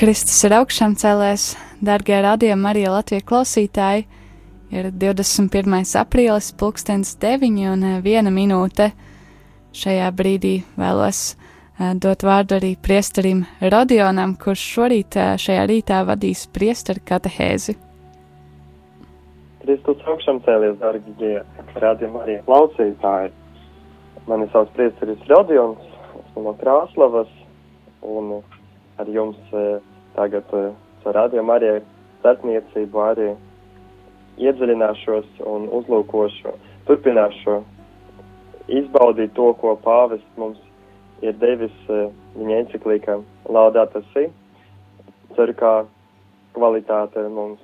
Kristus ir augšām celēs, darbie radījumi arī Latvijas klausītāji. Ir 21. aprīlis, pulkstenis 9 un 1 minūte. Šajā brīdī vēlos uh, dot vārdu arī priesterim Rodionam, kurš šorīt uh, šajā rītā vadīs priesteru katehēzi. Kristus augšām cēlies, darbie radījumi arī klausītāji. Mani sauc priesteris Rodions, esmu no Krāslavas un ar jums tagad ar rādījumu arī starpniecību arī iedziļināšos un uzlūkošu, turpināšu izbaudīt to, ko pāvests mums ir devis viņa enciklīkā Laudāta Si. Ceru, ka kvalitāte mums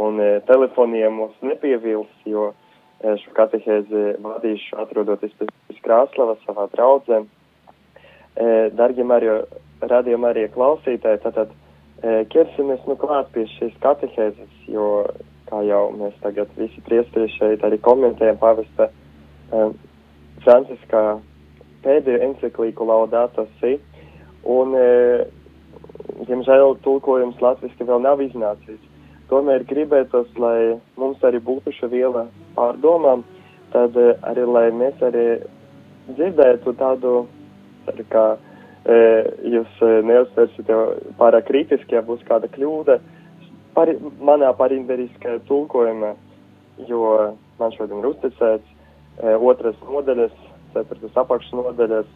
un telefoniem mums nepievils, jo šo katehēzi vadīšu atrodoties pēc Krāslava savā draudzē. Dargie Mario radījuma arī klausītāji, tātad ķersimies nu klāt pie šīs katehēzes, jo, kā jau mēs tagad visi priestieši šeit arī komentējam pavesta e, Franciskā pēdējo enciklīku Laudato Si, un, e, diemžēl, tulkojums latviski vēl nav iznācis. Tomēr gribētos, lai mums arī būtu šī viela pārdomām, tad arī, lai mēs arī dzirdētu tādu, tā kā, jūs neuztversiet jau pārāk kritiski, ja būs kāda kļūda par, manā parinderiskajā tulkojumā, jo man šodien ir uzticēts otras nodaļas, ceturtas apakšnodaļas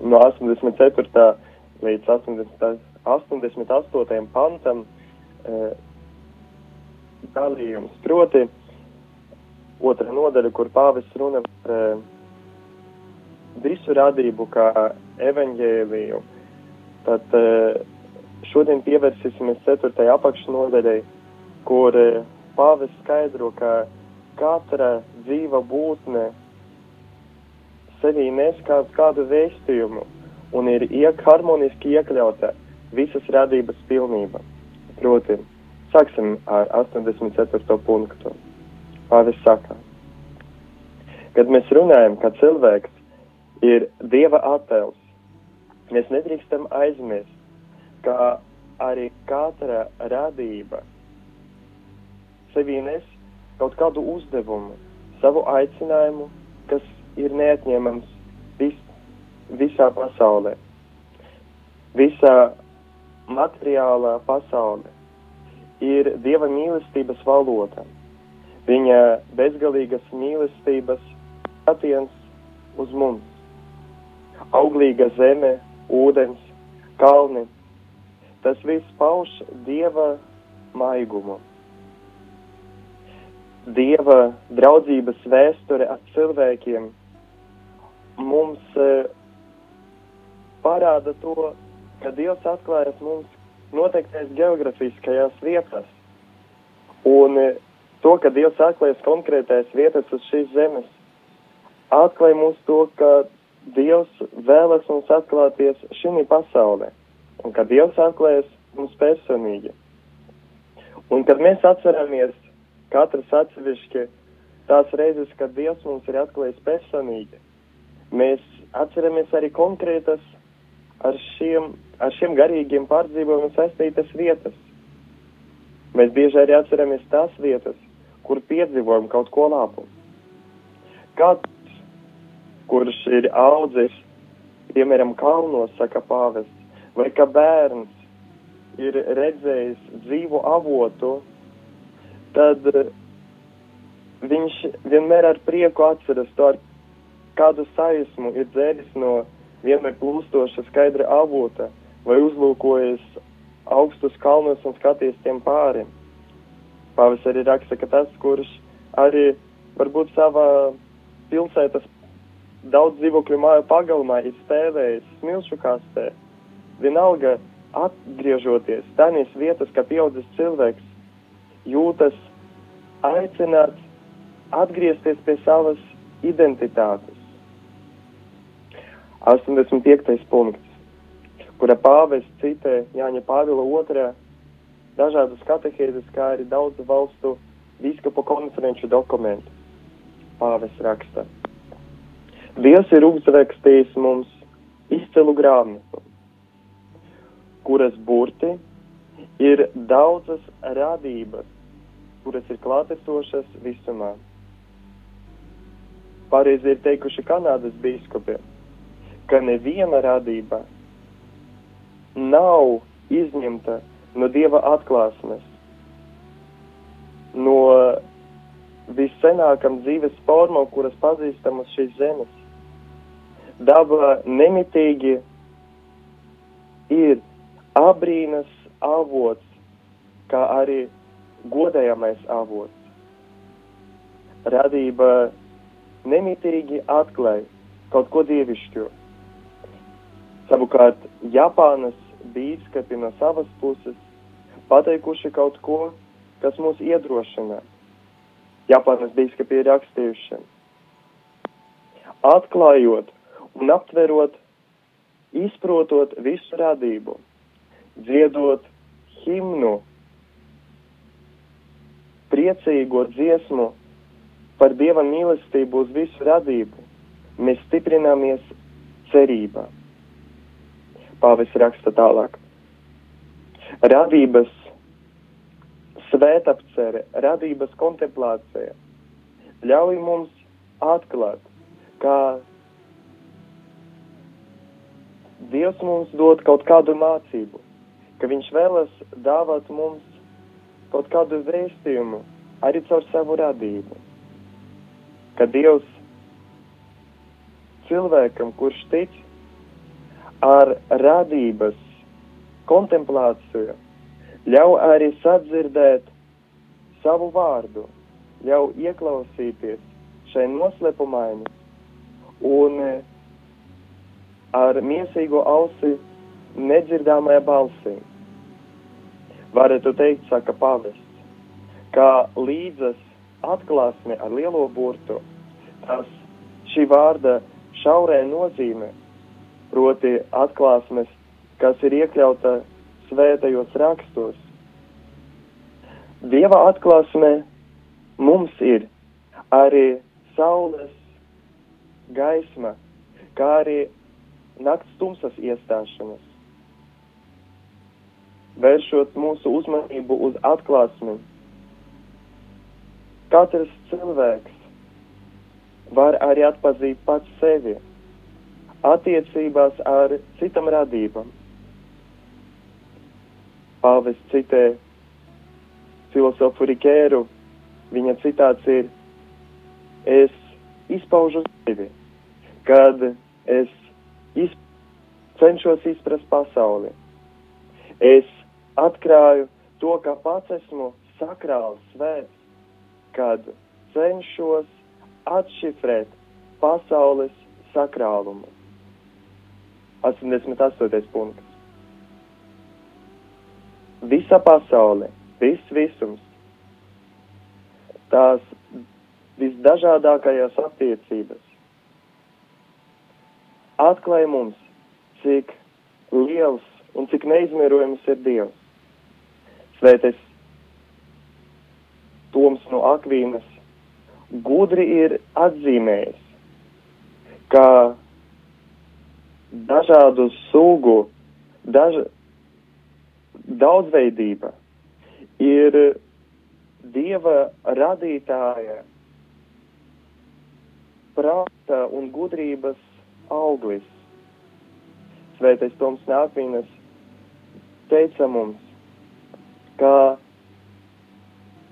no 84. līdz 80, 88. pantam dalījums. Proti, otra nodaļa, kur pāvis runa par visu radību kā evaņģēliju, tad eh, šodien pievērsīsimies ceturtajai apakšnodaļai, kur eh, pāvis skaidro, ka katra dzīva būtne sevī nes kādu vēstījumu un ir iek, harmoniski iekļauta visas radības pilnība. Proti, sāksim ar 84. punktu. Pāvis saka, kad mēs runājam, ka cilvēks ir Dieva attēls. Mēs nedrīkstam aizmirst, ka arī katra radība sevī nes kaut kādu uzdevumu, savu aicinājumu, kas ir neatņemams vis, visā pasaulē. Visā materiālā pasaulē ir Dieva mīlestības valoda. Viņa bezgalīgas mīlestības skatiens uz mums auglīga zeme, ūdens, kalni. Tas viss pauž dieva maigumu. Dieva draudzības vēsture ar cilvēkiem mums e, parāda to, ka Dievs atklājas mums noteiktais geografiskajās vietās. Un e, to, ka Dievs atklājas konkrētais vietas uz šīs zemes, atklāja mums to, ka Dievs vēlas mums atklāties šī pasaulē, un kad Dievs atklājas mums personīgi. Un kad mēs atceramies katrs atsevišķi tās reizes, kad Dievs mums ir atklājis personīgi, mēs atceramies arī konkrētas ar šiem, ar šiem garīgiem pārdzīvojumiem saistītas vietas. Mēs bieži arī atceramies tās vietas, kur piedzīvojam kaut ko labu. Kāds kurš ir audzis, piemēram, kalnos, saka pāvests, vai ka bērns ir redzējis dzīvu avotu, tad viņš vienmēr ar prieku atceras to, kādu sajūsmu ir dzēris no vienmēr plūstoša skaidra avota, vai uzlūkojas augstus kalnos un skaties tiem pāri. Pāvis arī raksta, ka tas, kurš arī varbūt savā pilsētas daudz dzīvokļu māju pagalmā ir spēlējis smilšu kastē. Vienalga atgriežoties tādās vietas, kā pieaudzis cilvēks, jūtas aicināts atgriezties pie savas identitātes. 85. punkts, kura pāvis citē Jāņa Pāvila otrā dažādas katehēzes, kā arī daudzu valstu biskupu konferenču dokumentu. Pāvis raksta. Dievs ir uzrakstījis mums izcilu grāmatu, kuras burti ir daudzas radības, kuras ir klātesošas visumā. Pareizi ir teikuši Kanādas biskupi, ka neviena radība nav izņemta no Dieva atklāsmes, no viscenākam dzīves formām, kuras pazīstam uz šīs zemes. Daba nemitīgi ir abrīnas avots, kā arī godējamais avots. Radība nemitīgi atklāja kaut ko dievišķo. Savukārt Japānas bīskapi no savas puses pateikuši kaut ko, kas mūs iedrošina. Japānas bīskapi ir rakstījuši, atklājot un aptverot, izprotot visu radību, dziedot himnu, priecīgo dziesmu par Dieva mīlestību uz visu radību, mēs stiprināmies cerībā. Pāvis raksta tālāk. Radības svētapcere, radības kontemplācija ļauj mums atklāt, kā Dievs mums dod kaut kādu mācību, ka Viņš vēlas dāvāt mums kaut kādu vēstījumu arī caur savu radību. Ka Dievs cilvēkam, kurš tic ar radības kontemplāciju, ļauj arī sadzirdēt savu vārdu, ļauj ieklausīties šai noslēpumaini un ar miesīgo ausi nedzirdāmajā balsī. Varētu teikt, saka pavests, kā līdzas atklāsme ar lielo burtu, tas šī vārda šaurē nozīme, proti atklāsmes, kas ir iekļauta svētajos rakstos. Dieva atklāsme mums ir arī saules gaisma, kā arī nakts tumsas iestāšanas. Vēršot mūsu uzmanību uz atklāsmi, katrs cilvēks var arī atpazīt pats sevi attiecībās ar citam radībam. Pāvis citē filozofu Rikēru, viņa citāts ir: Es izpaužu sevi, kad es izp cenšos izprast pasauli. Es atklāju to, ka pats esmu sakrāls svēts, kad cenšos atšifrēt pasaules sakrālumu. 88. punkts. Visa pasaule, viss visums, tās visdažādākajās attiecības atklāja mums, cik liels un cik neizmērojams ir Dievs. Svētais Toms no Akvīnas gudri ir atzīmējis, ka dažādu sugu, daž, daudzveidība ir Dieva radītāja prāta un gudrības auglis. Svētais Toms Nākvīnas teica mums, ka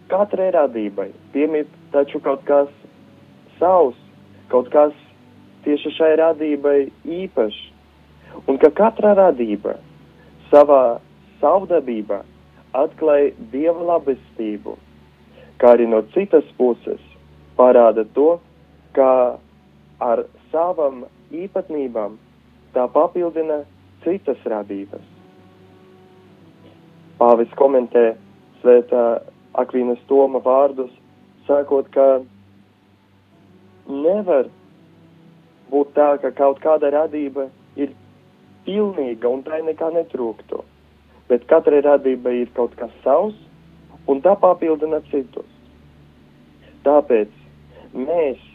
katrai radībai piemīt taču kaut kas savs, kaut kas tieši šai radībai īpašs, un ka katra radība savā savdabībā atklāja dieva labestību, kā arī no citas puses parāda to, ka ar savam īpatnībām tā papildina citas radības. Pāvis komentē svētā Akvīnas Toma vārdus, sakot, ka nevar būt tā, ka kaut kāda radība ir pilnīga un tai nekā netrūktu, bet katrai radībai ir kaut kas savs un tā papildina citus. Tāpēc mēs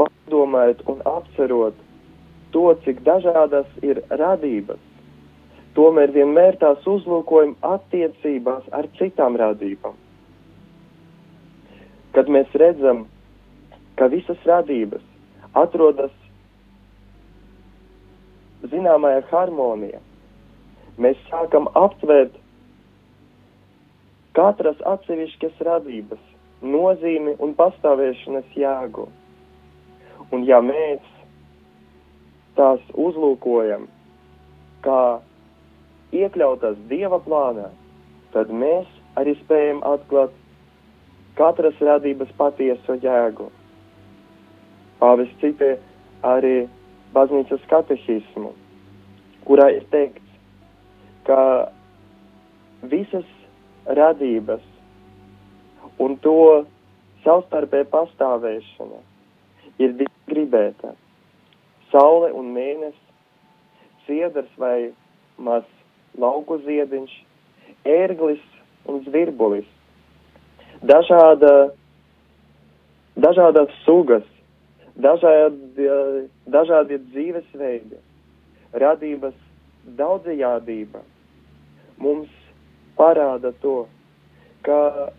padomājot un apcerot to, cik dažādas ir radības, tomēr vienmēr tās uzlūkojam attiecībās ar citām radībām. Kad mēs redzam, ka visas radības atrodas zināmajā harmonijā, mēs sākam aptvērt katras atsevišķas radības nozīmi un pastāvēšanas jēgu. Un ja mēs tās uzlūkojam kā iekļautas Dieva plānā, tad mēs arī spējam atklāt katras radības patieso jēgu. Pāvis citē arī baznīcas katehismu, kurā ir teikts, ka visas radības un to savstarpēja pastāvēšana ir gribēta. Saule un mēnesis, ciedrs vai maz lauku ziediņš, ērglis un zvirbulis. Dažāda, dažādas sugas, dažādi, dažādi dzīvesveidi, radības daudzajādība mums parāda to, ka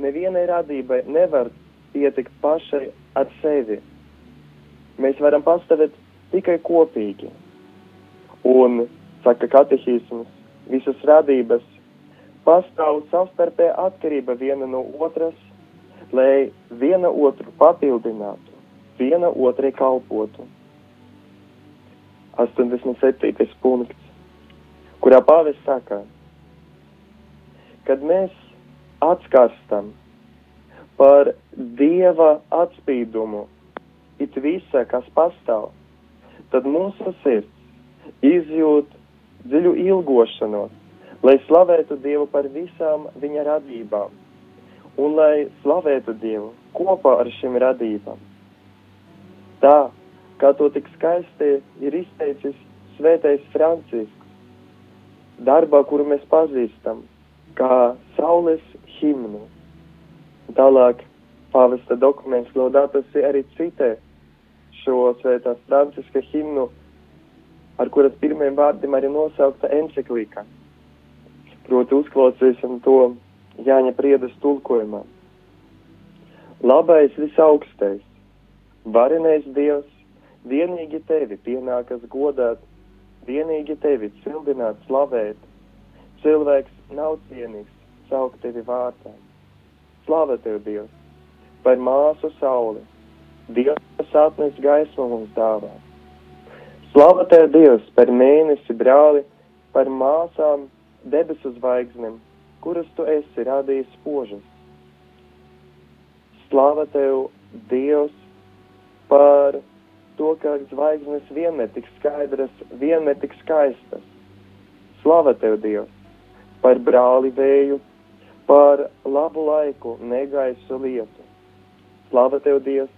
nevienai radībai nevar pietikt pašai ar sevi. Mēs varam pastāvēt tikai kopīgi. Un saka katehisms, visas radības pastāv savstarpēja atkarība viena no otras, lai viena otru papildinātu, viena otrai kalpotu. 87. punkts, kurā pāvis saka, kad mēs atskarstam par dieva atspīdumu it visa, kas pastāv, tad mūsu sirds izjūt dziļu ilgošanos, lai slavētu Dievu par visām viņa radībām un lai slavētu Dievu kopā ar šīm radībām. Tā, kā to tik skaisti ir izteicis svētais Francisks, darbā, kuru mēs pazīstam, kā saules himnu. Tālāk pāvesta dokuments Laudatas arī citē šo svētās Franciska himnu ar kuras pirmiem vārdiem arī nosaukta encyklika. Proti uzklausīsim to Jāņa priedas tulkojumā. Labais visaugstais, varenais Dievs, vienīgi tevi pienākas godāt, vienīgi tevi cildināt, slavēt. Cilvēks nav cienīgs, saukt tevi vārtā. Slava tev, Dievs, par māsu sauli. Dievs atnes gaismu mums dāvāt Slava tev, Dievs, par mēnesi, brāli, par māsām, debesu zvaigznēm, kuras tu esi radījis spožas. Slava tev, Dievs, par to, ka zvaigznes vienmēr tik skaidras, vienmēr tik skaistas. Slava tev, Dievs, par brāli vēju, par labu laiku, negaisu lietu. Slava tev, Dievs,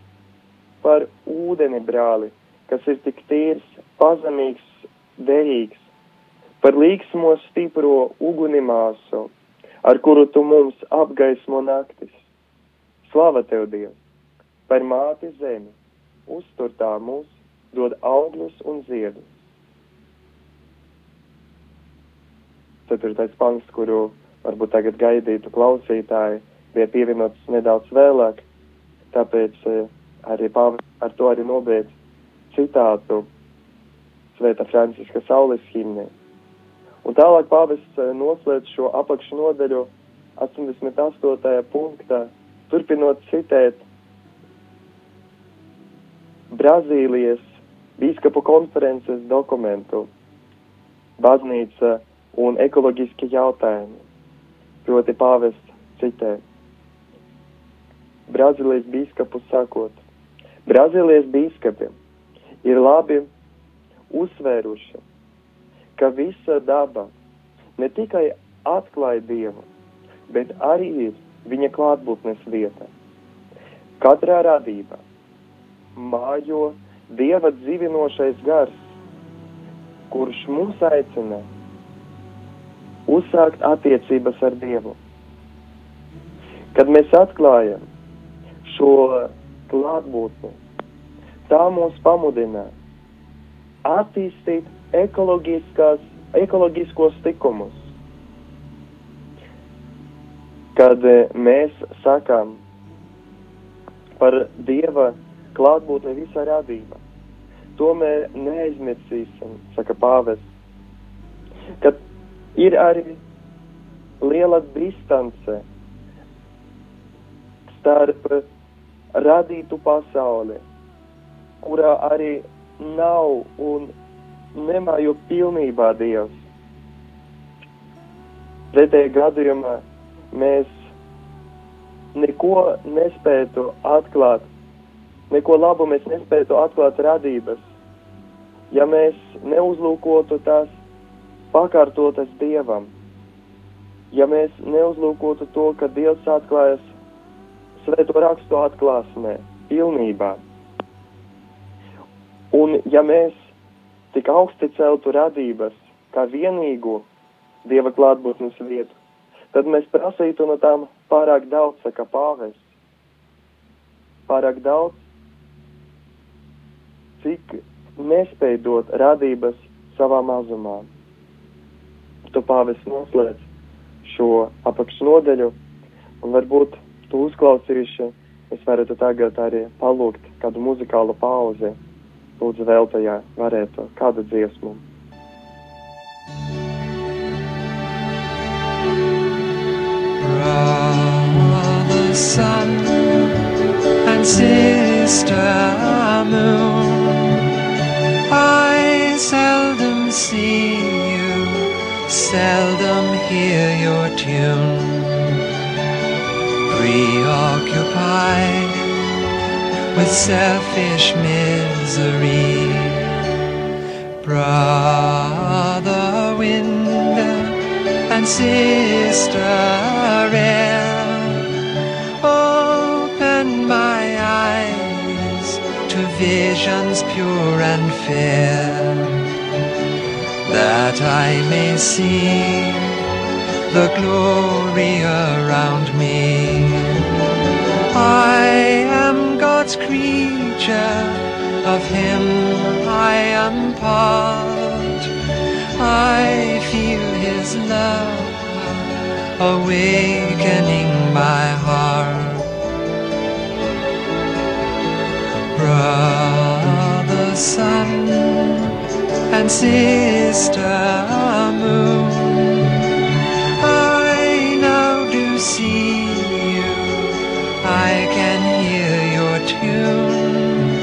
par ūdeni, brāli, kas ir tik tīrs, pazemīgs, derīgs, par līksmo stipro uguni māsu, ar kuru tu mums apgaismo naktis. Slava tev, Dievs, par māti zemi, uztur tā mūs, dod augļus un ziedus. Ceturtais pants, kuru varbūt tagad gaidītu klausītāji, bija pievienots nedaudz vēlāk, tāpēc eh, arī ar to arī nobeidz citātu Svētā Franciska saules himnē. Un tālāk pāvests eh, noslēdz šo apakšu nodaļu 88. punktā, turpinot citēt Brazīlijas bīskapu konferences dokumentu Baznīca un ekoloģiski jautājumi. Proti pāvests citē. Brazīlijas bīskapu sakot, Brazīlijas bīskapi ir labi uzsvēruši, ka visa daba ne tikai atklāja Dievu, bet arī ir viņa klātbūtnes vieta. Katrā radībā mājo Dieva dzīvinošais gars, kurš mūs aicina uzsākt attiecības ar Dievu. Kad mēs atklājam šo klātbūtni, tā mūs pamudina attīstīt ekoloģiskos likumus. Kad e, mēs sakām par Dieva klātbūtni visā radībā, tomēr neaizmirsīsim, saka pāvests, ka ir arī liela distance starp radītu pasauli, kurā arī nav un nemājo pilnībā Dievs. Pretējā gadījumā mēs neko nespētu atklāt, neko labu mēs nespētu atklāt radības, ja mēs neuzlūkotu tās pakārtotas Dievam, ja mēs neuzlūkotu to, ka Dievs atklājas svēto rakstu atklāsmē, pilnībā. Un ja mēs tik augsti celtu radības kā vienīgo Dieva klātbūtnes vietu, tad mēs prasītu no tām pārāk daudz, saka pāvis. Pārāk daudz, cik nespēj dot radības savā mazumā. Tu pāvis noslēdz šo apakšnodeļu, un varbūt tu uzklausīši, es varētu tagad arī palūgt kādu muzikālu pauzi lūdzu vēl tajā varētu kādu dziesmu. Brother sun and sister moon, I seldom see seldom hear your tune. Preoccupied with selfish misery. Brother wind and sister air, open my eyes to visions pure and fair, that I may see the glory around me. I am God's creature, of Him I am part. I feel His love awakening my heart. Brother sun and sister moon, I now do see you. I can hear your tune.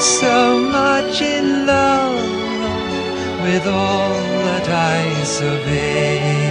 So much in love with all that I survey.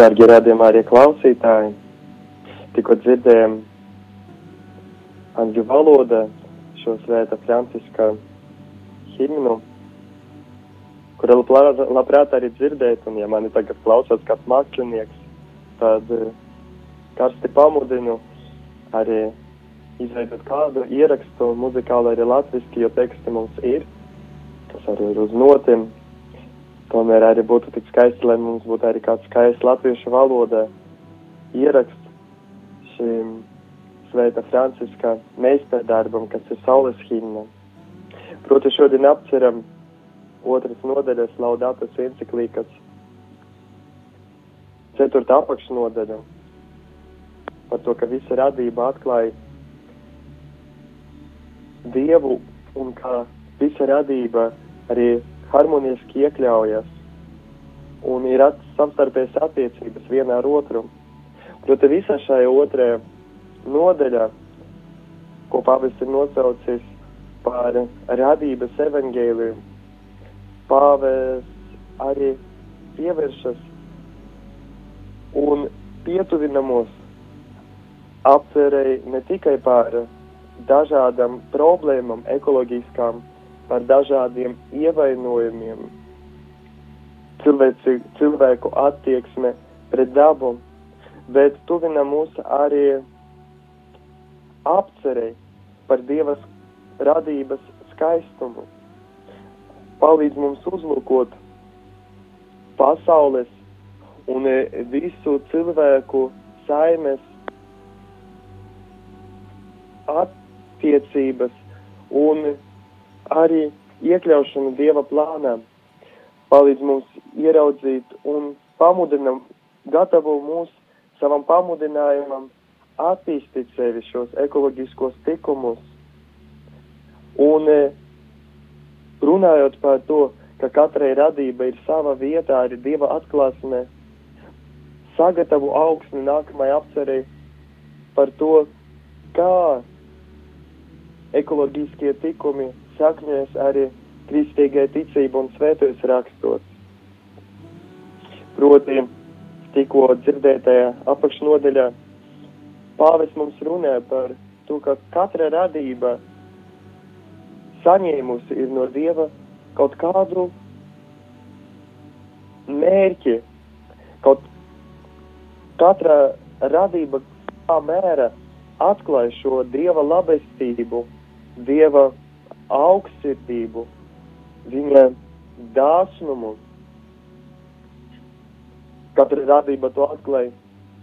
Dārgie radījumā arī klausītāji, tikko dzirdējām angļu valodā šo svēta Franciska himnu, kuru labprāt, arī dzirdēt, un ja mani tagad klausās kāds mākslinieks, tad eh, karsti pamudinu arī izveidot kādu ierakstu muzikāli arī latviski, jo teksti mums ir, kas arī ir uz notiem, tomēr arī būtu tik skaisti, lai mums būtu arī kāds skaists latviešu valodā ieraksts šim Svēta Franciska meistardarbam, kas ir saules himna. Proti šodien apceram otras nodaļas laudatas enciklīkas ceturta apakšnodaļa par to, ka visa radība atklāja Dievu un kā visa radība arī harmoniski iekļaujas un ir savstarpējas attiecības vienā ar otru. Proti visā šajā otrajā nodaļā, ko pāvis ir nosaucis par radības evaņģēliju, pāvis arī pievēršas un pietuvina mūs apcerēja ne tikai par dažādām problēmām, ekoloģiskām, par dažādiem ievainojumiem, cilvēci, cilvēku attieksme pret dabu, bet tuvina mūs arī apcerēja par Dievas radības skaistumu. Palīdz mums uzlūkot pasaules un visu cilvēku saimes attiecības un arī iekļaušanu Dieva plānā. Palīdz mums ieraudzīt un pamudinam, gatavo mūs savam pamudinājumam attīstīt sevi šos ekoloģiskos tikumus. Un runājot par to, ka katrai radība ir sava vietā, arī Dieva atklāsmē, sagatavo augsni nākamajai apcerei par to, kā ekoloģiskie tikumi sakņojas arī kristīgai ticība un svētais rakstos. Proti, tikko dzirdētajā apakšnodaļā pāvis mums runā par to, ka katra radība saņēmusi ir no Dieva kaut kādu mērķi, kaut katra radība kā mēra atklāja šo Dieva labestību, Dieva augstsirdību, viņa dāsnumu. Katra radība to atklāja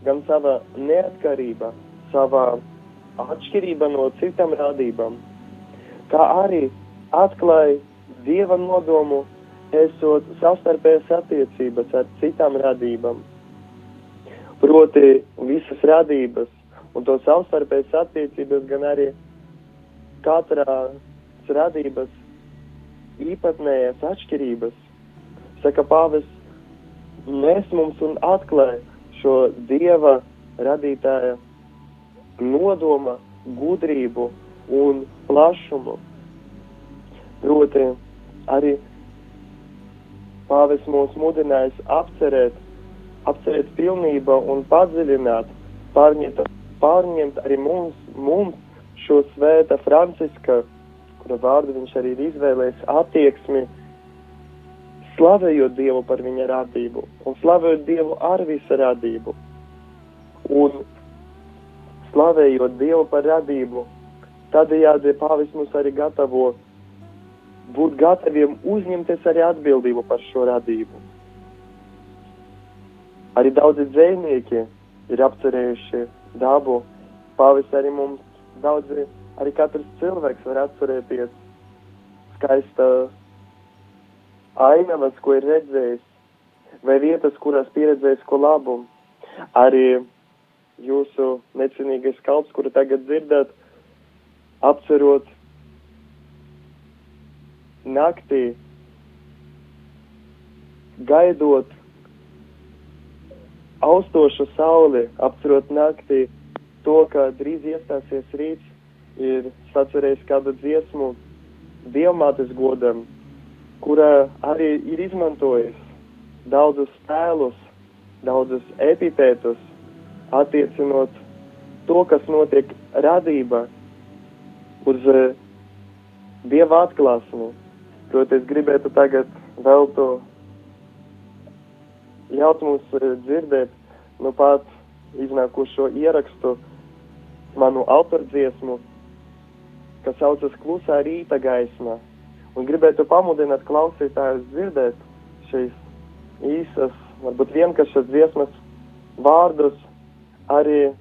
gan savā neatkarībā, savā atšķirībā no citām radībām, kā arī atklāja Dieva nodomu, esot savstarpējas attiecības ar citām radībām. Proti visas radības un to savstarpējas attiecības, gan arī katrās radības īpatnējās atšķirības. Saka pāvis, nes mums un atklāja šo Dieva radītāja nodoma, gudrību un plašumu. Proti, arī pāvis mūs mudinājis apcerēt, apcerēt pilnībā un padziļināt, pārņemt, pārņemt arī mums, mums šo svēta Franciska, kura vārdu viņš arī ir izvēlējis, attieksmi, slavējot Dievu par viņa radību un slavējot Dievu ar visu radību. Un slavējot Dievu par radību, tādējādi pāvis mums arī gatavo būt gataviem uzņemties arī atbildību par šo radību. Arī daudzi dzēnieki ir apcerējuši dabu. Pāvis arī mums daudzi, arī katrs cilvēks var atcerēties skaista ainavas, ko ir redzējis, vai vietas, kurās pieredzējis ko labu. Arī jūsu necinīgais kalps, kuru tagad dzirdat, apcerot naktī, gaidot austošu sauli, apcerot naktī to, ka drīz iestāsies rīts, ir sacerējis kādu dziesmu dievmātes godam, kura arī ir izmantojis daudzus tēlus, daudzus epitētus, attiecinot to, kas notiek radība uz uh, dieva atklāsmi. Proti, es gribētu tagad vēl to ļaut mums uh, dzirdēt nu pat iznākušo ierakstu manu autordziesmu, kas saucas Klusā rīta gaisma. Un gribētu pamudināt klausītājus dzirdēt šīs īsas, varbūt vienkāršas dziesmas vārdus, arī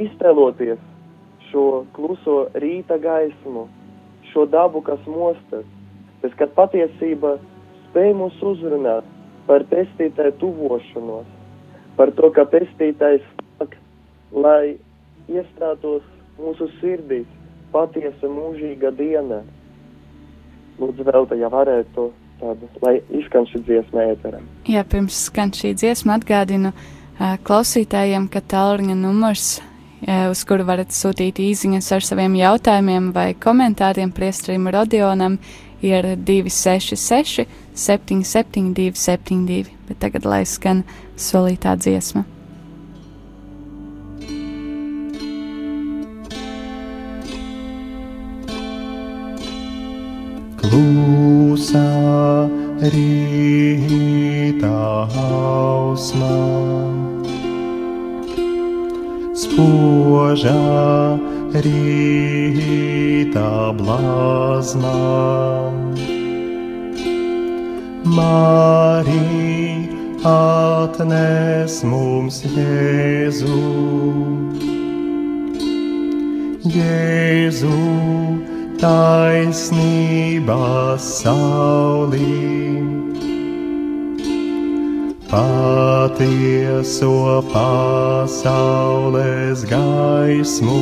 iztēloties šo kluso rīta gaismu, šo dabu, kas mostas, bet kad patiesība spēj mūs uzrunāt par pestītāju tuvošanos, par to, ka pestītājs sāk, lai iestātos mūsu sirdīs, patiesa mūžīga diena. Lūdzu, vēl jau varētu tādu, lai izskan šī dziesma ēteram. Jā, pirms skan šī dziesma atgādinu uh, klausītājiem, ka tālruņa numurs, uh, uz kuru varat sūtīt īziņas ar saviem jautājumiem vai komentāriem priestrim Rodionam, ir 266 772 72, bet tagad lai skan solītā dziesma. Klusā rītā hausmā, spožā rītā blāzmā. Marija atnes mums Jēzu. Jēzu taisnībā saulī. Patieso pasaules gaismu.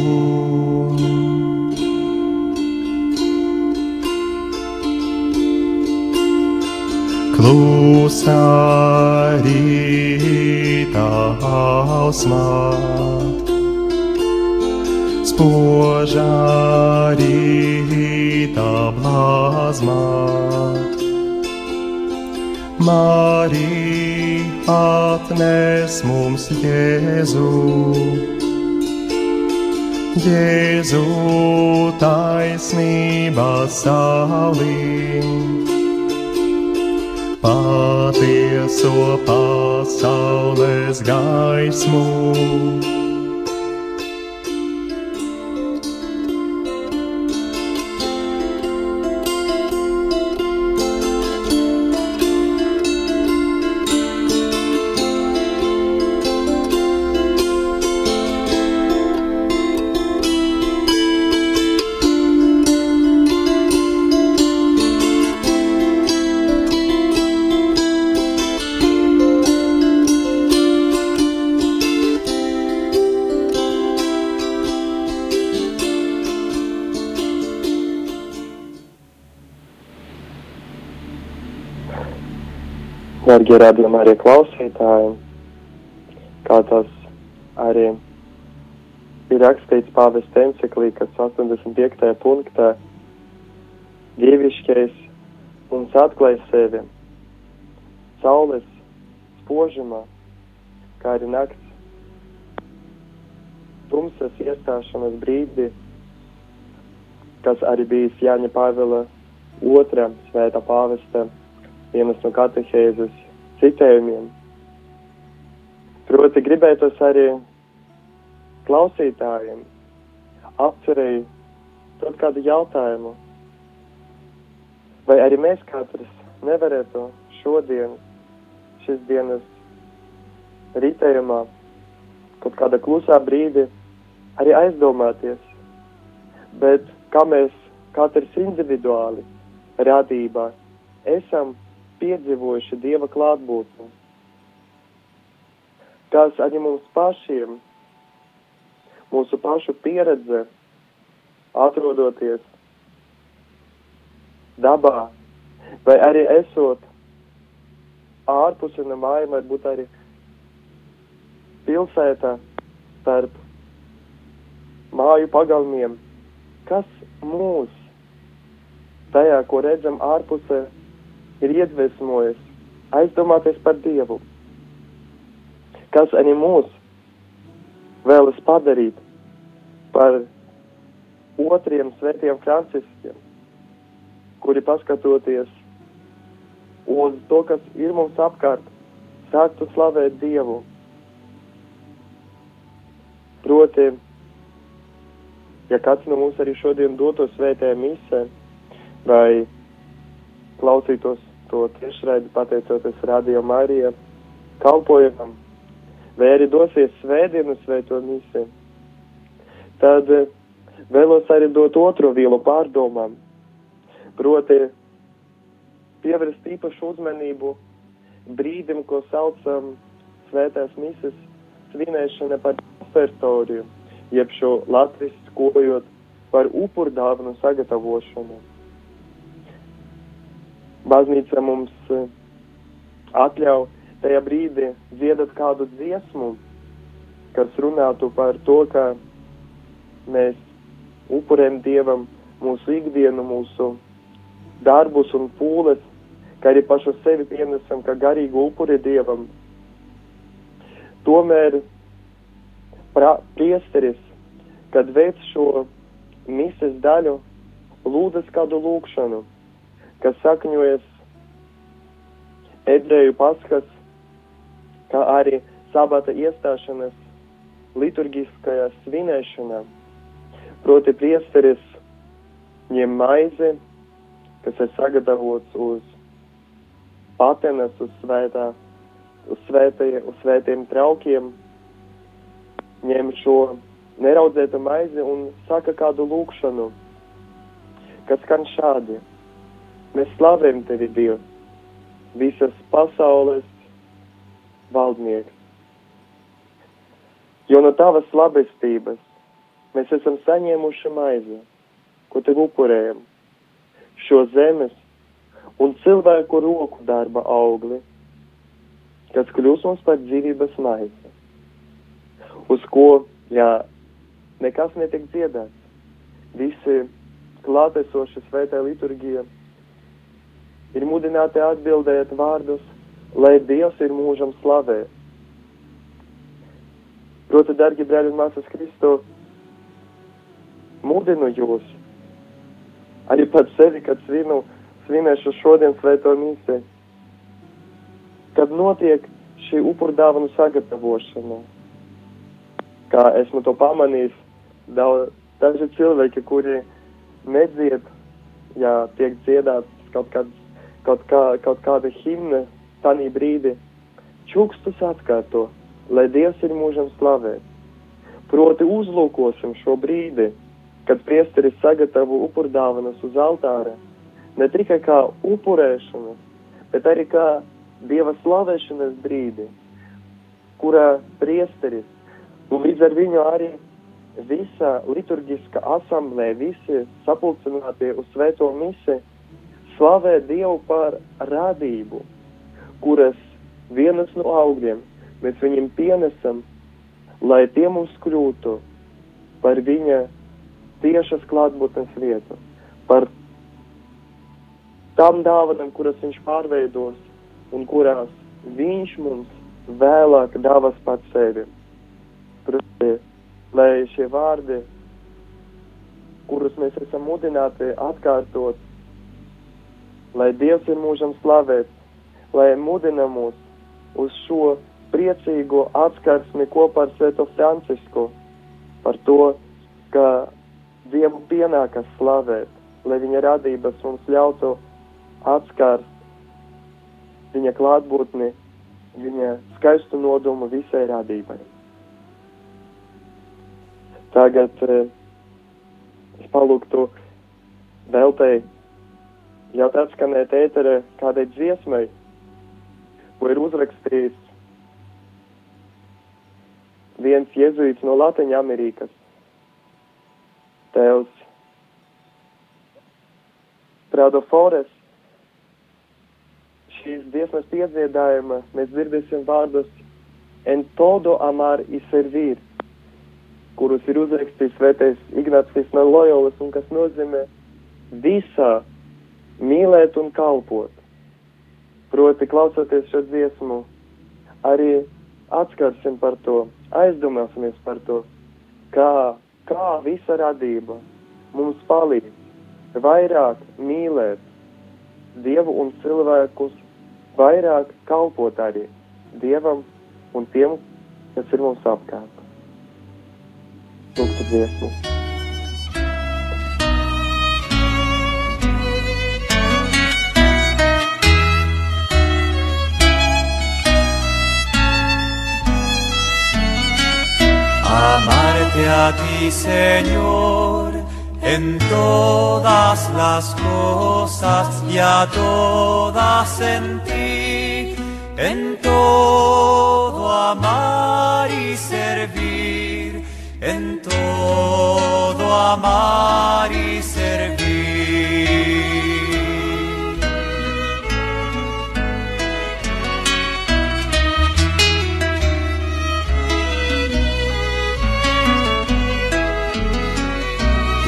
Klusā rītā hausmā rīta blāzmā. Marija atnes mums Jēzu. Jēzu taisnībā saulī, patieso pasaules gaismu. Dargie radījumi arī klausītāji, kā tas arī ir rakstīts pāvesta enciklīkas 85. punktā, dievišķais mums atklāj sevi saules spožumā, kā arī nakts tumsas iestāšanas brīdi, kas arī bijis Jāņa Pāvila otrā svētā pāvesta vienas no katehēzes citējumiem. Proti gribētos arī klausītājiem apcerēju tot kādu jautājumu, vai arī mēs katrs nevarētu šodien, šis dienas rītējumā, kaut kāda klusā brīdi arī aizdomāties, bet kā mēs katrs individuāli radībā esam piedzīvojuši Dieva klātbūtni, kas arī mums pašiem, mūsu pašu pieredze, atrodoties dabā, vai arī esot ārpus no mājām, varbūt arī pilsētā starp māju pagalmiem, kas mūs tajā, ko redzam ārpusē, ir iedvesmojis aizdomāties par Dievu, kas arī mūs vēlas padarīt par otriem svētiem franciskiem, kuri paskatoties uz to, kas ir mums apkārt, sāktu slavēt Dievu. Proti, ja kāds no mums arī šodien doto svētē misē vai klausītos to tiešraidi pateicoties Radio Marijā kalpojumam, vai arī dosies svētdienu svēto misiju, tad eh, vēlos arī dot otru vielu pārdomām, proti pievērst īpašu uzmanību brīdim, ko saucam svētās misijas svinēšana par ofertoriju, jeb šo latvijas skojot par upurdāvanu sagatavošanu. Baznīca mums eh, atļauj tajā brīdī dziedāt kādu dziesmu, kas runātu par to, ka mēs upurējam Dievam mūsu ikdienu, mūsu darbus un pūles, kā arī pašu sevi pienesam, kā garīgu upuri Dievam. Tomēr priesteris, kad veic šo mises daļu, lūdzas kādu lūkšanu, kas sakņojas ebreju paskas, kā arī sabata iestāšanas liturgiskajā svinēšanā. Proti priesteris ņem maizi, kas ir sagatavots uz patenas, uz svētā, uz, svētie, uz svētiem traukiem, ņem šo neraudzētu maizi un saka kādu lūkšanu, kas skan šādi. Mēs slavējam tevi, Dievs, visas pasaules valdnieks. Jo no tavas labestības mēs esam saņēmuši maizi, ko tev upurējam, šo zemes un cilvēku roku darba augli, kas kļūs mums par dzīvības maizi, uz ko, jā, nekas netiek dziedāts. Visi klātesoši svētā liturgija ir mudināti atbildēt vārdus, lai Dievs ir mūžam slavē. Proti, dargi brāļi un māsas Kristo, mudinu jūs, arī pat sevi, kad svinu, svinēšu šodien svēto mīsi, kad notiek šī upurdāvanu sagatavošana. Kā esmu to pamanījis, daudz, daži cilvēki, kuri nedzied, ja tiek dziedāts kaut, kāds, kaut, kā, kaut kāda himna, tanī brīdi, čukstus atkārto, lai Dievs ir mūžam slavēt. Proti uzlūkosim šo brīdi, kad priesteris sagatavo upurdāvanas uz altāra, ne tikai kā upurēšanu, bet arī kā Dieva slavēšanas brīdi, kurā priesteris un līdz ar viņu arī visa liturgiska asamblē, visi sapulcinātie uz svēto misi, slavē Dievu par radību, kuras vienas no augļiem mēs viņam pienesam, lai tie mums kļūtu par viņa tiešas klātbūtnes vietu, par tām dāvanām, kuras viņš pārveidos un kurās viņš mums vēlāk dāvas pats sevi. Proti, lai šie vārdi, kurus mēs esam mudināti atkārtot, lai Dievs ir mūžam slavēts, lai mudina mūs uz šo priecīgo atskarsmi kopā ar Sveto Francisku par to, ka Dievu pienākas slavēt, lai viņa radības mums ļautu atskārst viņa klātbūtni, viņa skaistu nodomu visai radībai. Tagad eh, es palūgtu veltēji jau tāds skanēt ēterē kādai dziesmai, ko ir uzrakstījis viens jezuīts no Latvijas Amerikas. Tēvs Prado Fores. Šīs dziesmas piedziedājuma mēs dzirdēsim vārdus en todo amar y servir, kurus ir uzrakstījis svētais Ignācijas no Loyolas un kas nozīmē visā mīlēt un kalpot. Proti, klausoties šo dziesmu, arī atskarsim par to, aizdomāsimies par to, kā kā visa radība mums palīdz vairāk mīlēt Dievu un cilvēkus, vairāk kalpot arī Dievam un tiem, kas ir mums apkārt. Lūgtu dziesmu. A ti, Señor, en todas las cosas y a todas en ti, en todo amar y servir, en todo amar y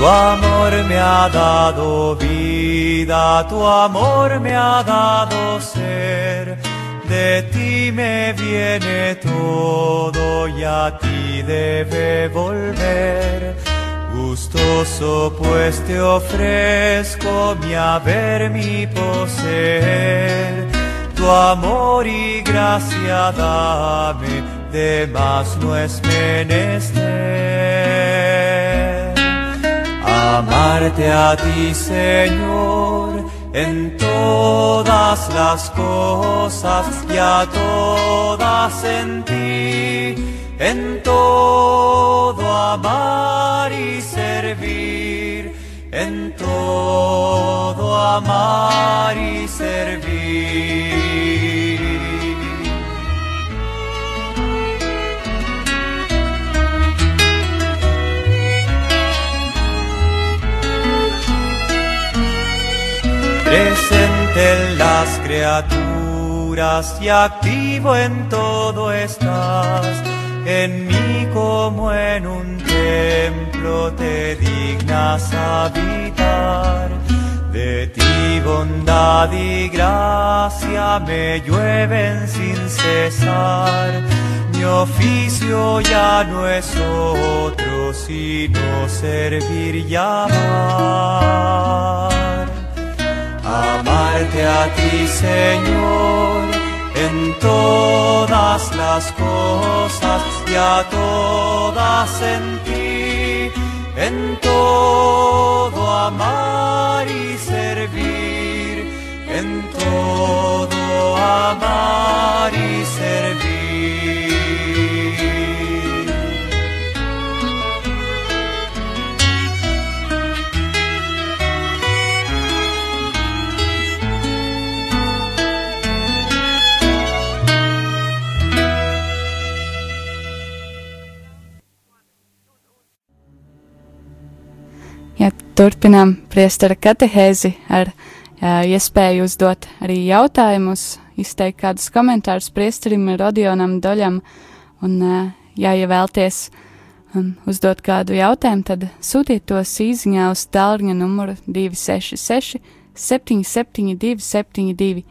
Tu amor me ha dado vida, tu amor me ha dado ser. De ti me viene todo y a ti debe volver. Gustoso pues te ofrezco mi haber, mi poseer. Tu amor y gracia dame, de más no es menester. Amarte a ti, Señor, en todas las cosas y a todas en ti, en todo amar y servir, en todo amar y servir. En las criaturas y activo en todo estás. En mí como en un templo te dignas habitar. De ti bondad y gracia me llueven sin cesar. Mi oficio ya no es otro sino servir y amar. Amarte a ti, Señor, en todas las cosas y a todas en ti, en todo amar y servir, en todo amar y servir. Turpinām priestara katehēzi ar jā, iespēju uzdot arī jautājumus, izteikt kādus komentārus priestarim Rodionam Doļam, un, jā, ja vēlties um, uzdot kādu jautājumu, tad sūtiet tos īziņā uz tālruņa numuru 266 772 72.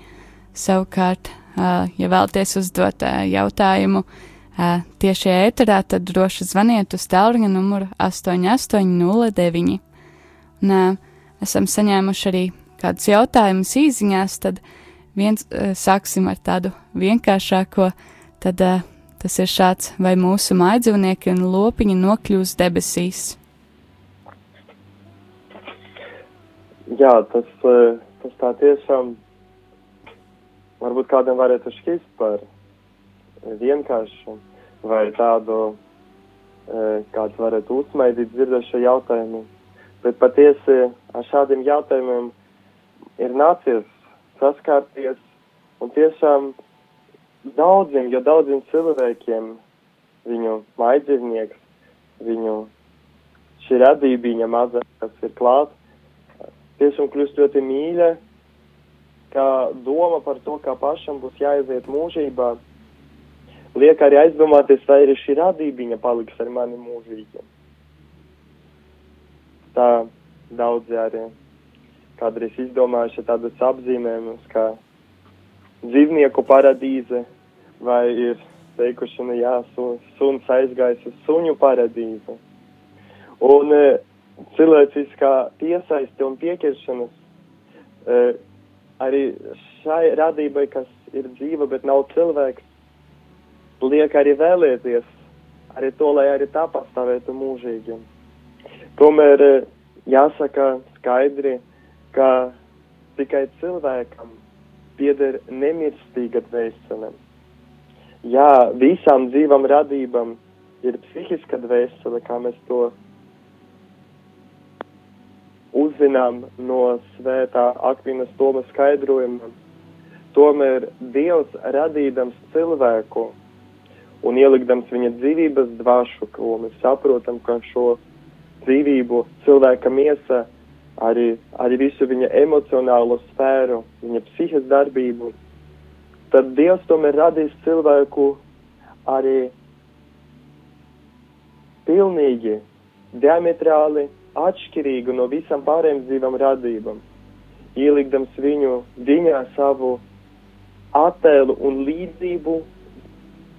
Savukārt, uh, ja vēlties uzdot uh, jautājumu uh, tieši ēterā, tad droši zvaniet uz tālruņa numuru 8809. Un, esam saņēmuši arī kādus jautājumus īsiņās, tad viens uh, sāksim ar tādu vienkāršāko. Tad uh, tas ir šāds, vai mūsu mājdzīvnieki un lopiņi nokļūs debesīs. Jā, tas, uh, tas tā tiešām varbūt kādam varētu šķist par vienkāršu vai tādu, kāds varētu uzmaidīt dzirdēt šo jautājumu. Bet patiesi ar šādiem jautājumiem ir nācies saskārties. Un tiešām daudziem, jo daudziem cilvēkiem viņu maidzīvnieks, viņu šī radībiņa maza, kas ir klāt, tiešām kļūst ļoti mīļa, kā doma par to, kā pašam būs jāiziet mūžībā, liek arī aizdomāties, vai arī šī radībiņa paliks ar mani mūžīgi tā daudzi arī kādreiz izdomājuši tādas apzīmējumus kā dzīvnieku paradīze vai ir teikuši, nu jā, su, suns aizgājis uz suņu paradīzi. Un e, cilvēciskā piesaisti un piekiršanas e, arī šai radībai, kas ir dzīva, bet nav cilvēks, liek arī vēlēties arī to, lai arī tā pastāvētu mūžīgi. Tomēr eh, jāsaka skaidri, ka tikai cilvēkam pieder nemirstīga dvēsele. Jā, visām dzīvam radībām ir psihiska dvēsele, kā mēs to uzzinām no svētā Akvinas Toma skaidrojuma. Tomēr Dievs radīdams cilvēku un ielikdams viņa dzīvības dvašu, ko mēs saprotam, ka šo dzīvību, cilvēka miesa, arī, arī visu viņa emocionālo sfēru, viņa psihes darbību, tad Dievs tomēr radīs cilvēku arī pilnīgi, diametrāli atšķirīgu no visām pārējām dzīvām radībām, ielikdams viņu viņā savu attēlu un līdzību,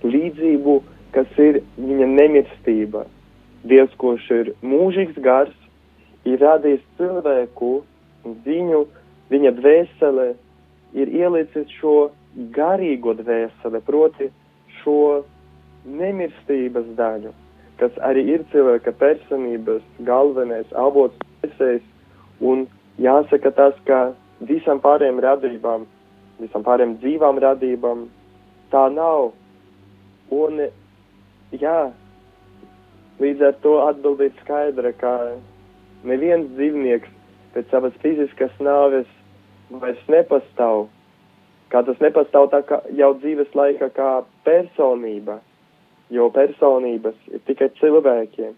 līdzību, kas ir viņa nemirstība. Dievs, kurš ir mūžīgs gars, ir radījis cilvēku, viņu, viņa dvēselē, ir ielicis šo garīgo dvēseli, proti šo nemirstības daļu, kas arī ir cilvēka personības galvenais avots, esējs, un jāsaka tas, ka visam pārējiem radībām, visam pārējiem dzīvām radībām tā nav. Un, jā, līdz ar to atbildīt skaidra, ka neviens dzīvnieks pēc savas fiziskas nāves vairs nepastāv kā tas nepastāv tā kā jau dzīves laika kā personība, jo personības ir tikai cilvēkiem.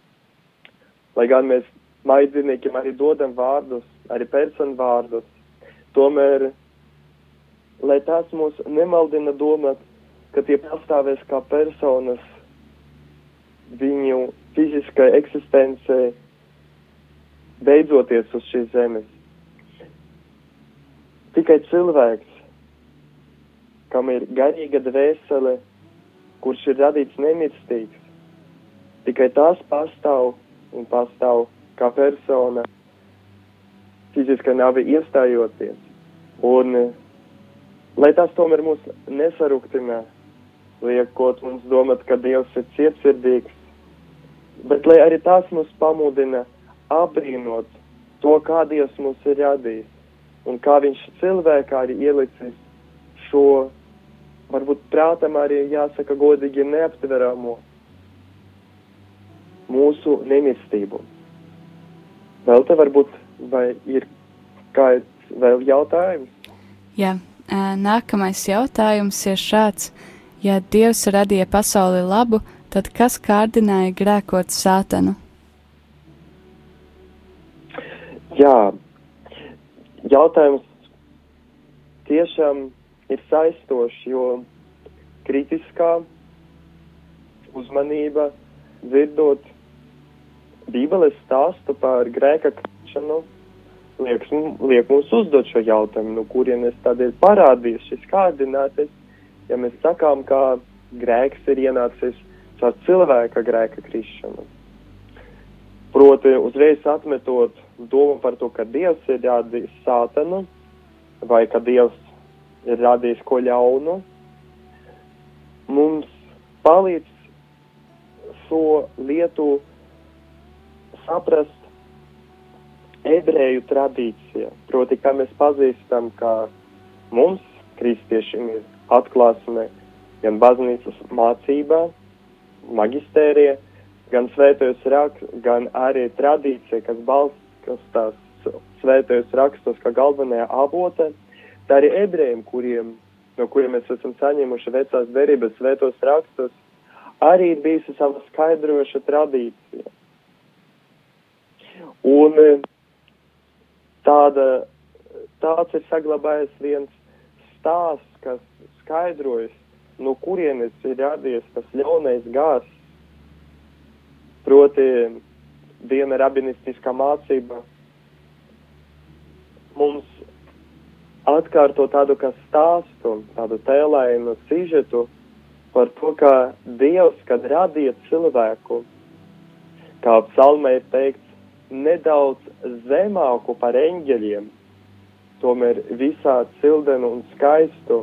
Lai gan mēs maidzīniekiem arī dodam vārdus, arī personu vārdus, tomēr, lai tas mūs nemaldina domāt, ka tie pastāvēs kā personas fiziskai eksistencei, beidzoties uz šīs zemes. Tikai cilvēks kam ir garīga dvēsele, kurš ir radīts nemirstīgs. Tikai tās pastāv un pastāv kā persona fiziskā nāve iestājoties. Un, lai tas tomēr mūs nesaruktina, liekot mums domāt, ka Dievs ir cietsirdīgs, bet lai arī tas mūs pamudina apbrīnot to, kā Dievs mūs ir radījis un kā viņš cilvēkā arī ielicis šo varbūt prātam arī jāsaka godīgi neaptveramo mūsu nemirstību. Vēl te varbūt vai ir kāds vēl jautājums? Jā, nākamais jautājums ir šāds. Ja Dievs radīja pasauli labu, tad kas kārdināja grēkot sātanu? Jā, jautājums tiešām ir saistošs, jo kritiskā uzmanība dzirdot Bībeles stāstu par grēka krišanu liek, liek mums uzdot šo jautājumu, no kurienes ir parādījies šis kārdinātais, ja mēs sakām, ka grēks ir ienācis caur cilvēka grēka krišanu. Proti, uzreiz atmetot domu par to, ka Dievs ir jādījis sātanu, vai ka Dievs ir radījis ko ļaunu, mums palīdz šo lietu saprast ebreju tradīcija. Proti, kā mēs pazīstam, ka mums, kristiešiem, ir atklāsme gan baznīcas mācībā, magistērija, gan svētajos rakstos, gan arī tradīcija, kas balstās svētajos rakstos kā galvenajā avotē Tā arī ebrejiem, kuriem, no kuriem mēs esam saņēmuši vecās derības svētos rakstus, arī ir bijusi sava skaidroša tradīcija. Un e, tāda, tāds ir saglabājies viens stāsts, kas skaidrojas, no kurienes ir radies tas ļaunais gārs. Proti, viena rabinistiskā mācība mums atkārto tādu kā stāstu, tādu tēlējumu sižetu par to, kā Dievs, kad radīja cilvēku, kā psalmē ir teikts, nedaudz zemāku par eņģeļiem, tomēr visā cildenu un skaistu.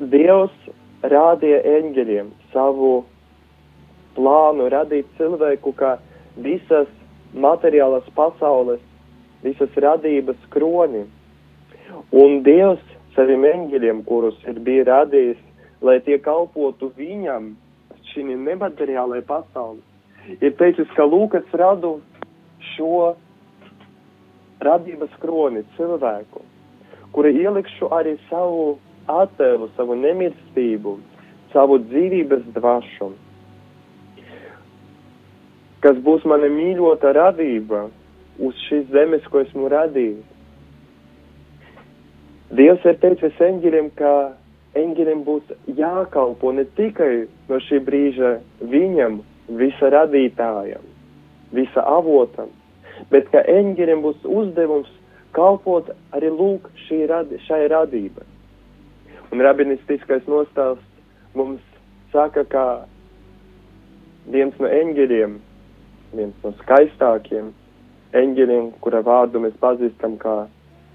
Dievs rādīja eņģeļiem savu plānu radīt cilvēku, kā visas materiālas pasaules visas radības kroni. Un Dievs saviem eņģeļiem, kurus ir bija radījis, lai tie kalpotu viņam šī nemateriālajai pasaulē, ir teicis, ka lūk, es radu šo radības kroni cilvēku, kura ielikšu arī savu attēlu, savu nemirstību, savu dzīvības dvašu. kas būs mana mīļota radība uz šīs zemes, ko esmu radījis. Dievs ir teicis eņģeļiem, ka eņģeļiem būs jākalpo ne tikai no šī brīža viņam, visa radītājam, visa avotam, bet ka eņģeļiem būs uzdevums kalpot arī lūk šī radi, šai radībai. Un rabinistiskais nostāsts mums saka, ka viens no eņģeļiem, viens no skaistākiem eņģeļiem, kura vārdu mēs pazīstam kā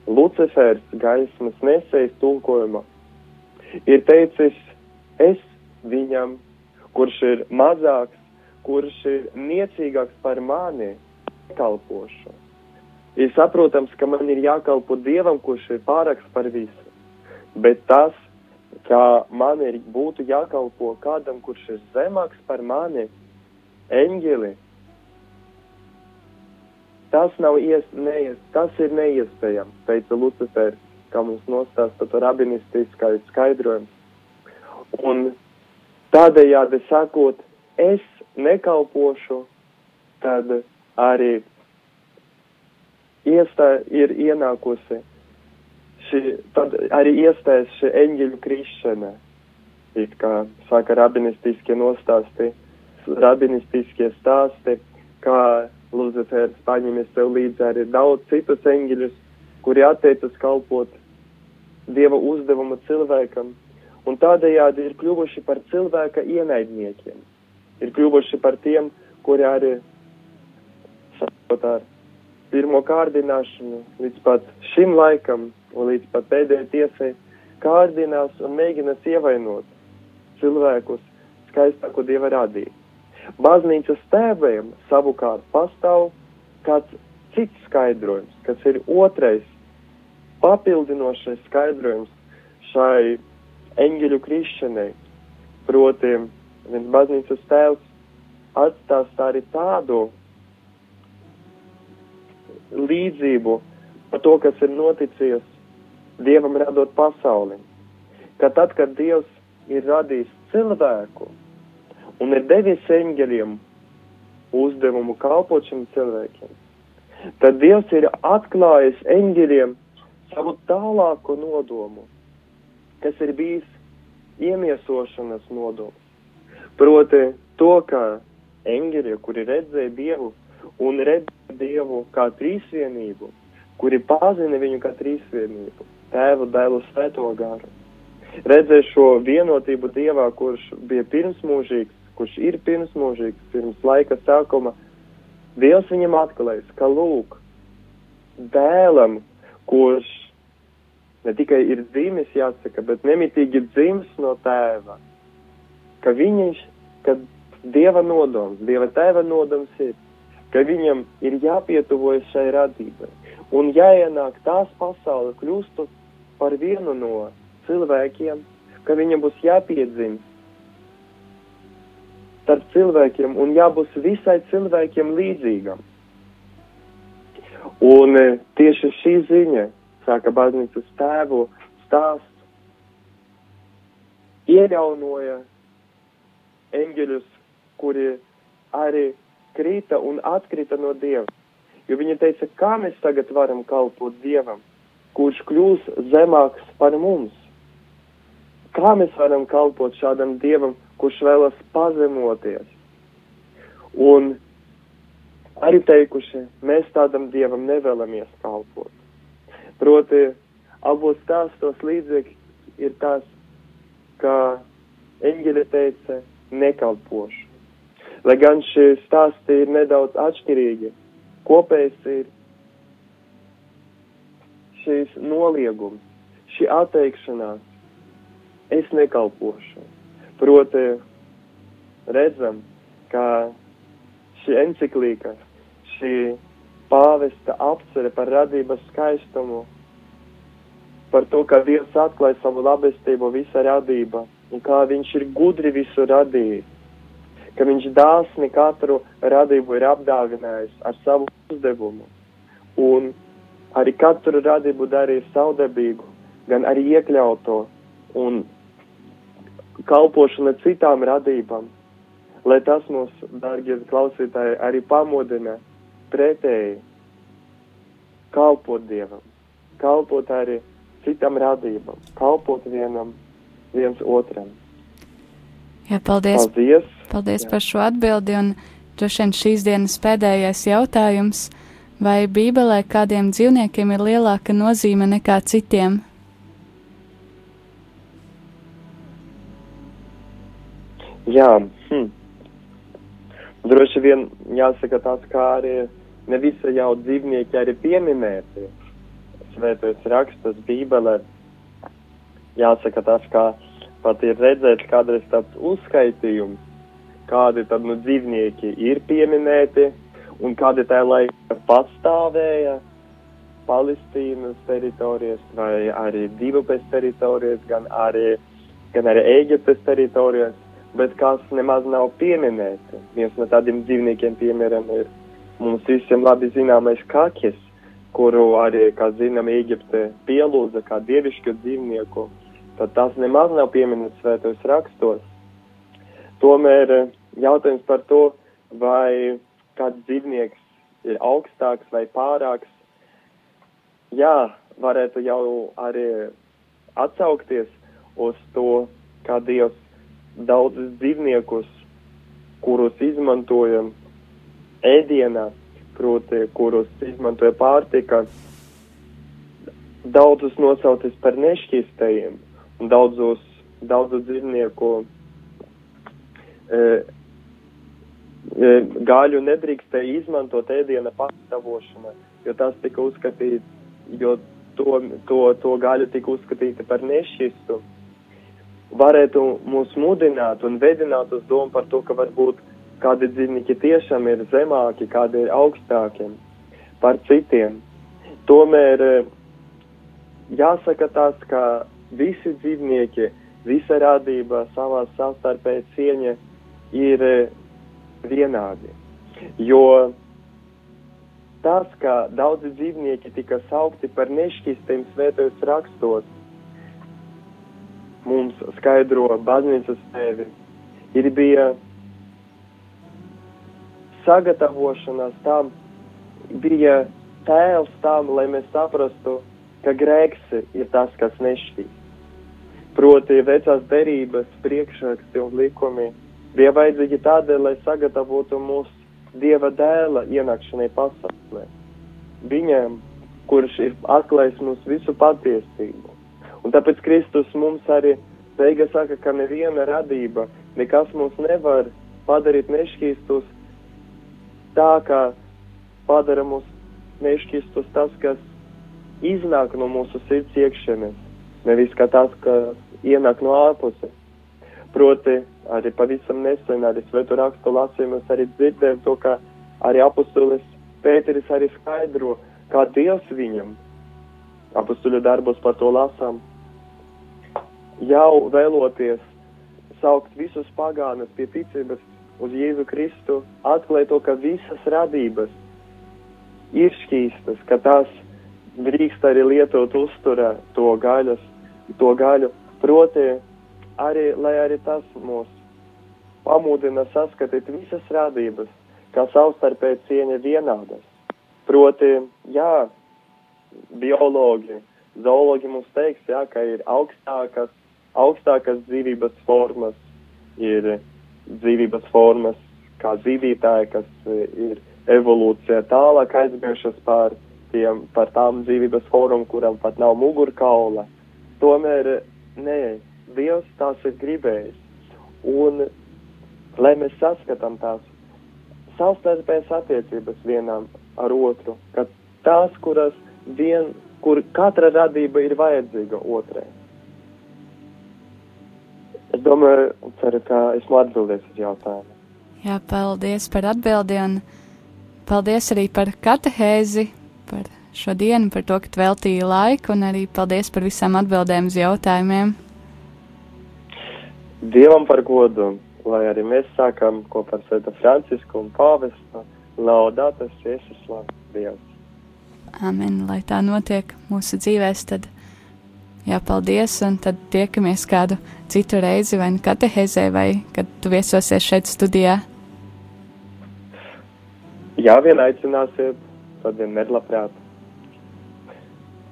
Lucifers, gaismas nesējs tulkojuma, ir teicis, es viņam, kurš ir mazāks, kurš ir niecīgāks par mani, kalpošu. Ir saprotams, ka man ir jākalpo Dievam, kurš ir pārāks par visu, bet tas, ka man ir būtu jākalpo kādam, kurš ir zemāks par mani, eņģeli, tas ies, neies, tas ir neiespējams, teica Lucifers, kā mums nostāsta to rabinistiskais skaidrojums. Un tādējādi sakot, es nekalpošu, tad arī iestā ir ienākusi šī, tad arī iestājas šī eņģeļu krišana. It kā saka rabinistiskie nostāsti, rabinistiskie stāsti, kā Luzefērs paņemies sev līdzi arī daudz citus eņģeļus, kuri atteicas kalpot Dieva uzdevumu cilvēkam, un tādējādi ir kļuvuši par cilvēka ienaidniekiem. Ir kļuvuši par tiem, kuri arī sakot ar pirmo kārdināšanu līdz pat šim laikam un līdz pat pēdējai tiesai kārdinās un mēģinās ievainot cilvēkus skaistāko Dieva radību. Baznīcas tēviem savukārt pastāv kāds cits skaidrojums, kas ir otrais papildinošais skaidrojums šai eņģeļu krišanai. Proti, viens baznīcas tēvs atstās arī tādu līdzību par to, kas ir noticies Dievam radot pasauli. Ka tad, kad Dievs ir radījis cilvēku, un ir devis eņģeļiem uzdevumu kalpot šiem cilvēkiem, tad Dievs ir atklājis eņģeļiem savu tālāko nodomu, kas ir bijis iemiesošanas nodoms. Proti to, ka eņģeļi, kuri redzēja Dievu un redzēja Dievu kā trīsvienību, kuri pazina viņu kā trīsvienību, tēvu, dēlu, svēto garu, redzēja šo vienotību Dievā, kurš bija pirmsmūžīgs, kurš ir pirmsmūžīgs, pirms laika sākuma, Dievs viņam atklājas, ka lūk, dēlam, kurš ne tikai ir dzimis, jāsaka, bet nemitīgi dzimis no tēva, ka viņš, ka Dieva nodoms, Dieva tēva nodoms ir, ka viņam ir jāpietuvojas šai radībai. Un jāienāk tās pasaule kļūstot par vienu no cilvēkiem, ka viņam būs jāpiedzimst starp cilvēkiem un jābūt visai cilvēkiem līdzīgam. Un e, tieši šī ziņa, saka baznīcas tēvu stāsts, iejaunoja eņģeļus, kuri arī krita un atkrita no Dieva. Jo viņi teica, kā mēs tagad varam kalpot Dievam, kurš kļūs zemāks par mums? Kā mēs varam kalpot šādam Dievam, kurš vēlas pazemoties. Un arī teikuši, mēs tādam dievam nevēlamies kalpot. Proti, abos stāstos līdzekļi ir tas, ka eņģeļa teica nekalpošu. Lai gan šie stāsti ir nedaudz atšķirīgi, kopējs ir šīs noliegums, šī atteikšanās, es nekalpošu. Proti, redzam, ka šī enciklīka, šī pāvesta apcere par radības skaistumu, par to, ka Dievs atklāja savu labestību visa radība un kā viņš ir gudri visu radījis, ka viņš dāsni katru radību ir apdāvinājis ar savu uzdevumu un arī katru radību darīja saudabīgu, gan arī iekļauto un kalpošana citām radībām, lai tas mūs, dārgie klausītāji, arī pamodina pretēji kalpot Dievam, kalpot arī citam radībam, kalpot vienam, viens otram. Jā, paldies. Paldies! Paldies Jā. par šo atbildi, un droši vien šīs dienas pēdējais jautājums. Vai Bībelē kādiem dzīvniekiem ir lielāka nozīme nekā citiem? Jā, hm. droši vien jāsaka tas, kā arī ne visi jau dzīvnieki arī pieminēti. Svētais rakstas Bībelē. Jāsaka tas, kā pat ir redzēt kādreiz tāds uzskaitījums, kādi tad nu dzīvnieki ir pieminēti un kādi tā laika pastāvēja Palestīnas teritorijas vai arī divupes teritorijas, gan arī, gan arī Ēģiptes teritorijas, bet kas nemaz nav pieminēti. Viens no tādiem dzīvniekiem, piemēram, ir mums visiem labi zināmais kakis, kuru arī, kā zinām, Ēģipte pielūdza kā dievišķu dzīvnieku, tad tas nemaz nav pieminēts svētos rakstos. Tomēr eh, jautājums par to, vai kāds dzīvnieks ir augstāks vai pārāks, jā, varētu jau arī atsaukties uz to, kā Dievs daudzus dzīvniekus, kurus izmantojam ēdienā, proti, kurus izmantoja pārtika, daudzus nosaucis par nešķīstajiem, un daudzus, daudzu dzīvnieku e, e, gaļu nedrīkstēja izmantot ēdiena pagatavošanā, jo tas tika uzskatīts, jo to, to, to gaļu tika uzskatīta par nešķistu. Varētu mūs mudināt un vedināt uz domu par to, ka varbūt kādi dzīvnieki tiešām ir zemāki, kādi ir augstāki par citiem. Tomēr e, jāsaka tas, ka visi dzīvnieki, visa radība savā savstarpēji cieņa ir e, vienādi. Jo tas, ka daudzi dzīvnieki tika saukti par nešķistiem svētajos rakstos, mums skaidro baznīcas tevi, ir bija sagatavošanās tam, bija tēls tam, lai mēs saprastu, ka grēks ir tas, kas nešķīst. Proti, vecās derības priekšraksti un likumi bija vajadzīgi tādēļ, lai sagatavotu mūsu Dieva dēla ienākšanai pasaulē. Viņam, kurš ir atklājis mums visu patiesību. Un tāpēc Kristus mums arī teiga saka, ka neviena radība, nekas mums nevar padarīt nešķīstus tā, kā padara mūs nešķīstus tas, kas iznāk no mūsu sirds iekšienes, nevis kā tas, kas ienāk no ārpuses. Proti, arī pavisam nesen, arī svetu rakstu lasījumos arī dzirdēju to, ka arī apustulis Pēteris arī skaidro, kā Dievs viņam, apustuļu darbos par to lasām, jau vēloties saukt visus pagānus pie ticības uz Jēzu Kristu, atklāja to, ka visas radības ir šķīstas, ka tās drīkst arī lietot uzturā to gaļas, to gaļu, proti, arī, lai arī tas mūs pamudina saskatīt visas radības, kā savstarpēji cieņa vienādas. Proti, jā, biologi, zoologi mums teiks, jā, ka ir augstākas, augstākas dzīvības formas, ir dzīvības formas kā zīdītāji, kas e, ir evolūcija tālāk aizbijušas par, tiem, par tām dzīvības formām, kuram pat nav mugurkaula. Tomēr, nē, Dievs tās ir gribējis. Un, lai mēs saskatām tās savstarpējas attiecības vienam ar otru, ka tās, kuras vien, kur katra radība ir vajadzīga otrai. Es domāju, ceru, ka esmu atbildējis uz jautājumu. Jā, paldies par atbildi un paldies arī par katehēzi, par šo dienu, par to, ka veltīji laiku un arī paldies par visām atbildēm uz jautājumiem. Dievam par godu, lai arī mēs sākam kopā ar Svēto Francisku un Pāvestu, laudātas Jēzus slavu Dievs. Amen, lai tā notiek mūsu dzīvēs, tad Jā, paldies, un tad tiekamies kādu citu reizi, vai nu katehēzē, vai kad tu viesosies šeit studijā. Jā, vien aicināsiet, tad vienmēr labprāt.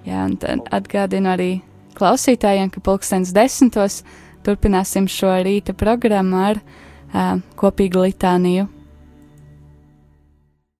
Jā, un tad atgādinu arī klausītājiem, ka pulkstens desmitos turpināsim šo rīta programmu ar uh, kopīgu litāniju.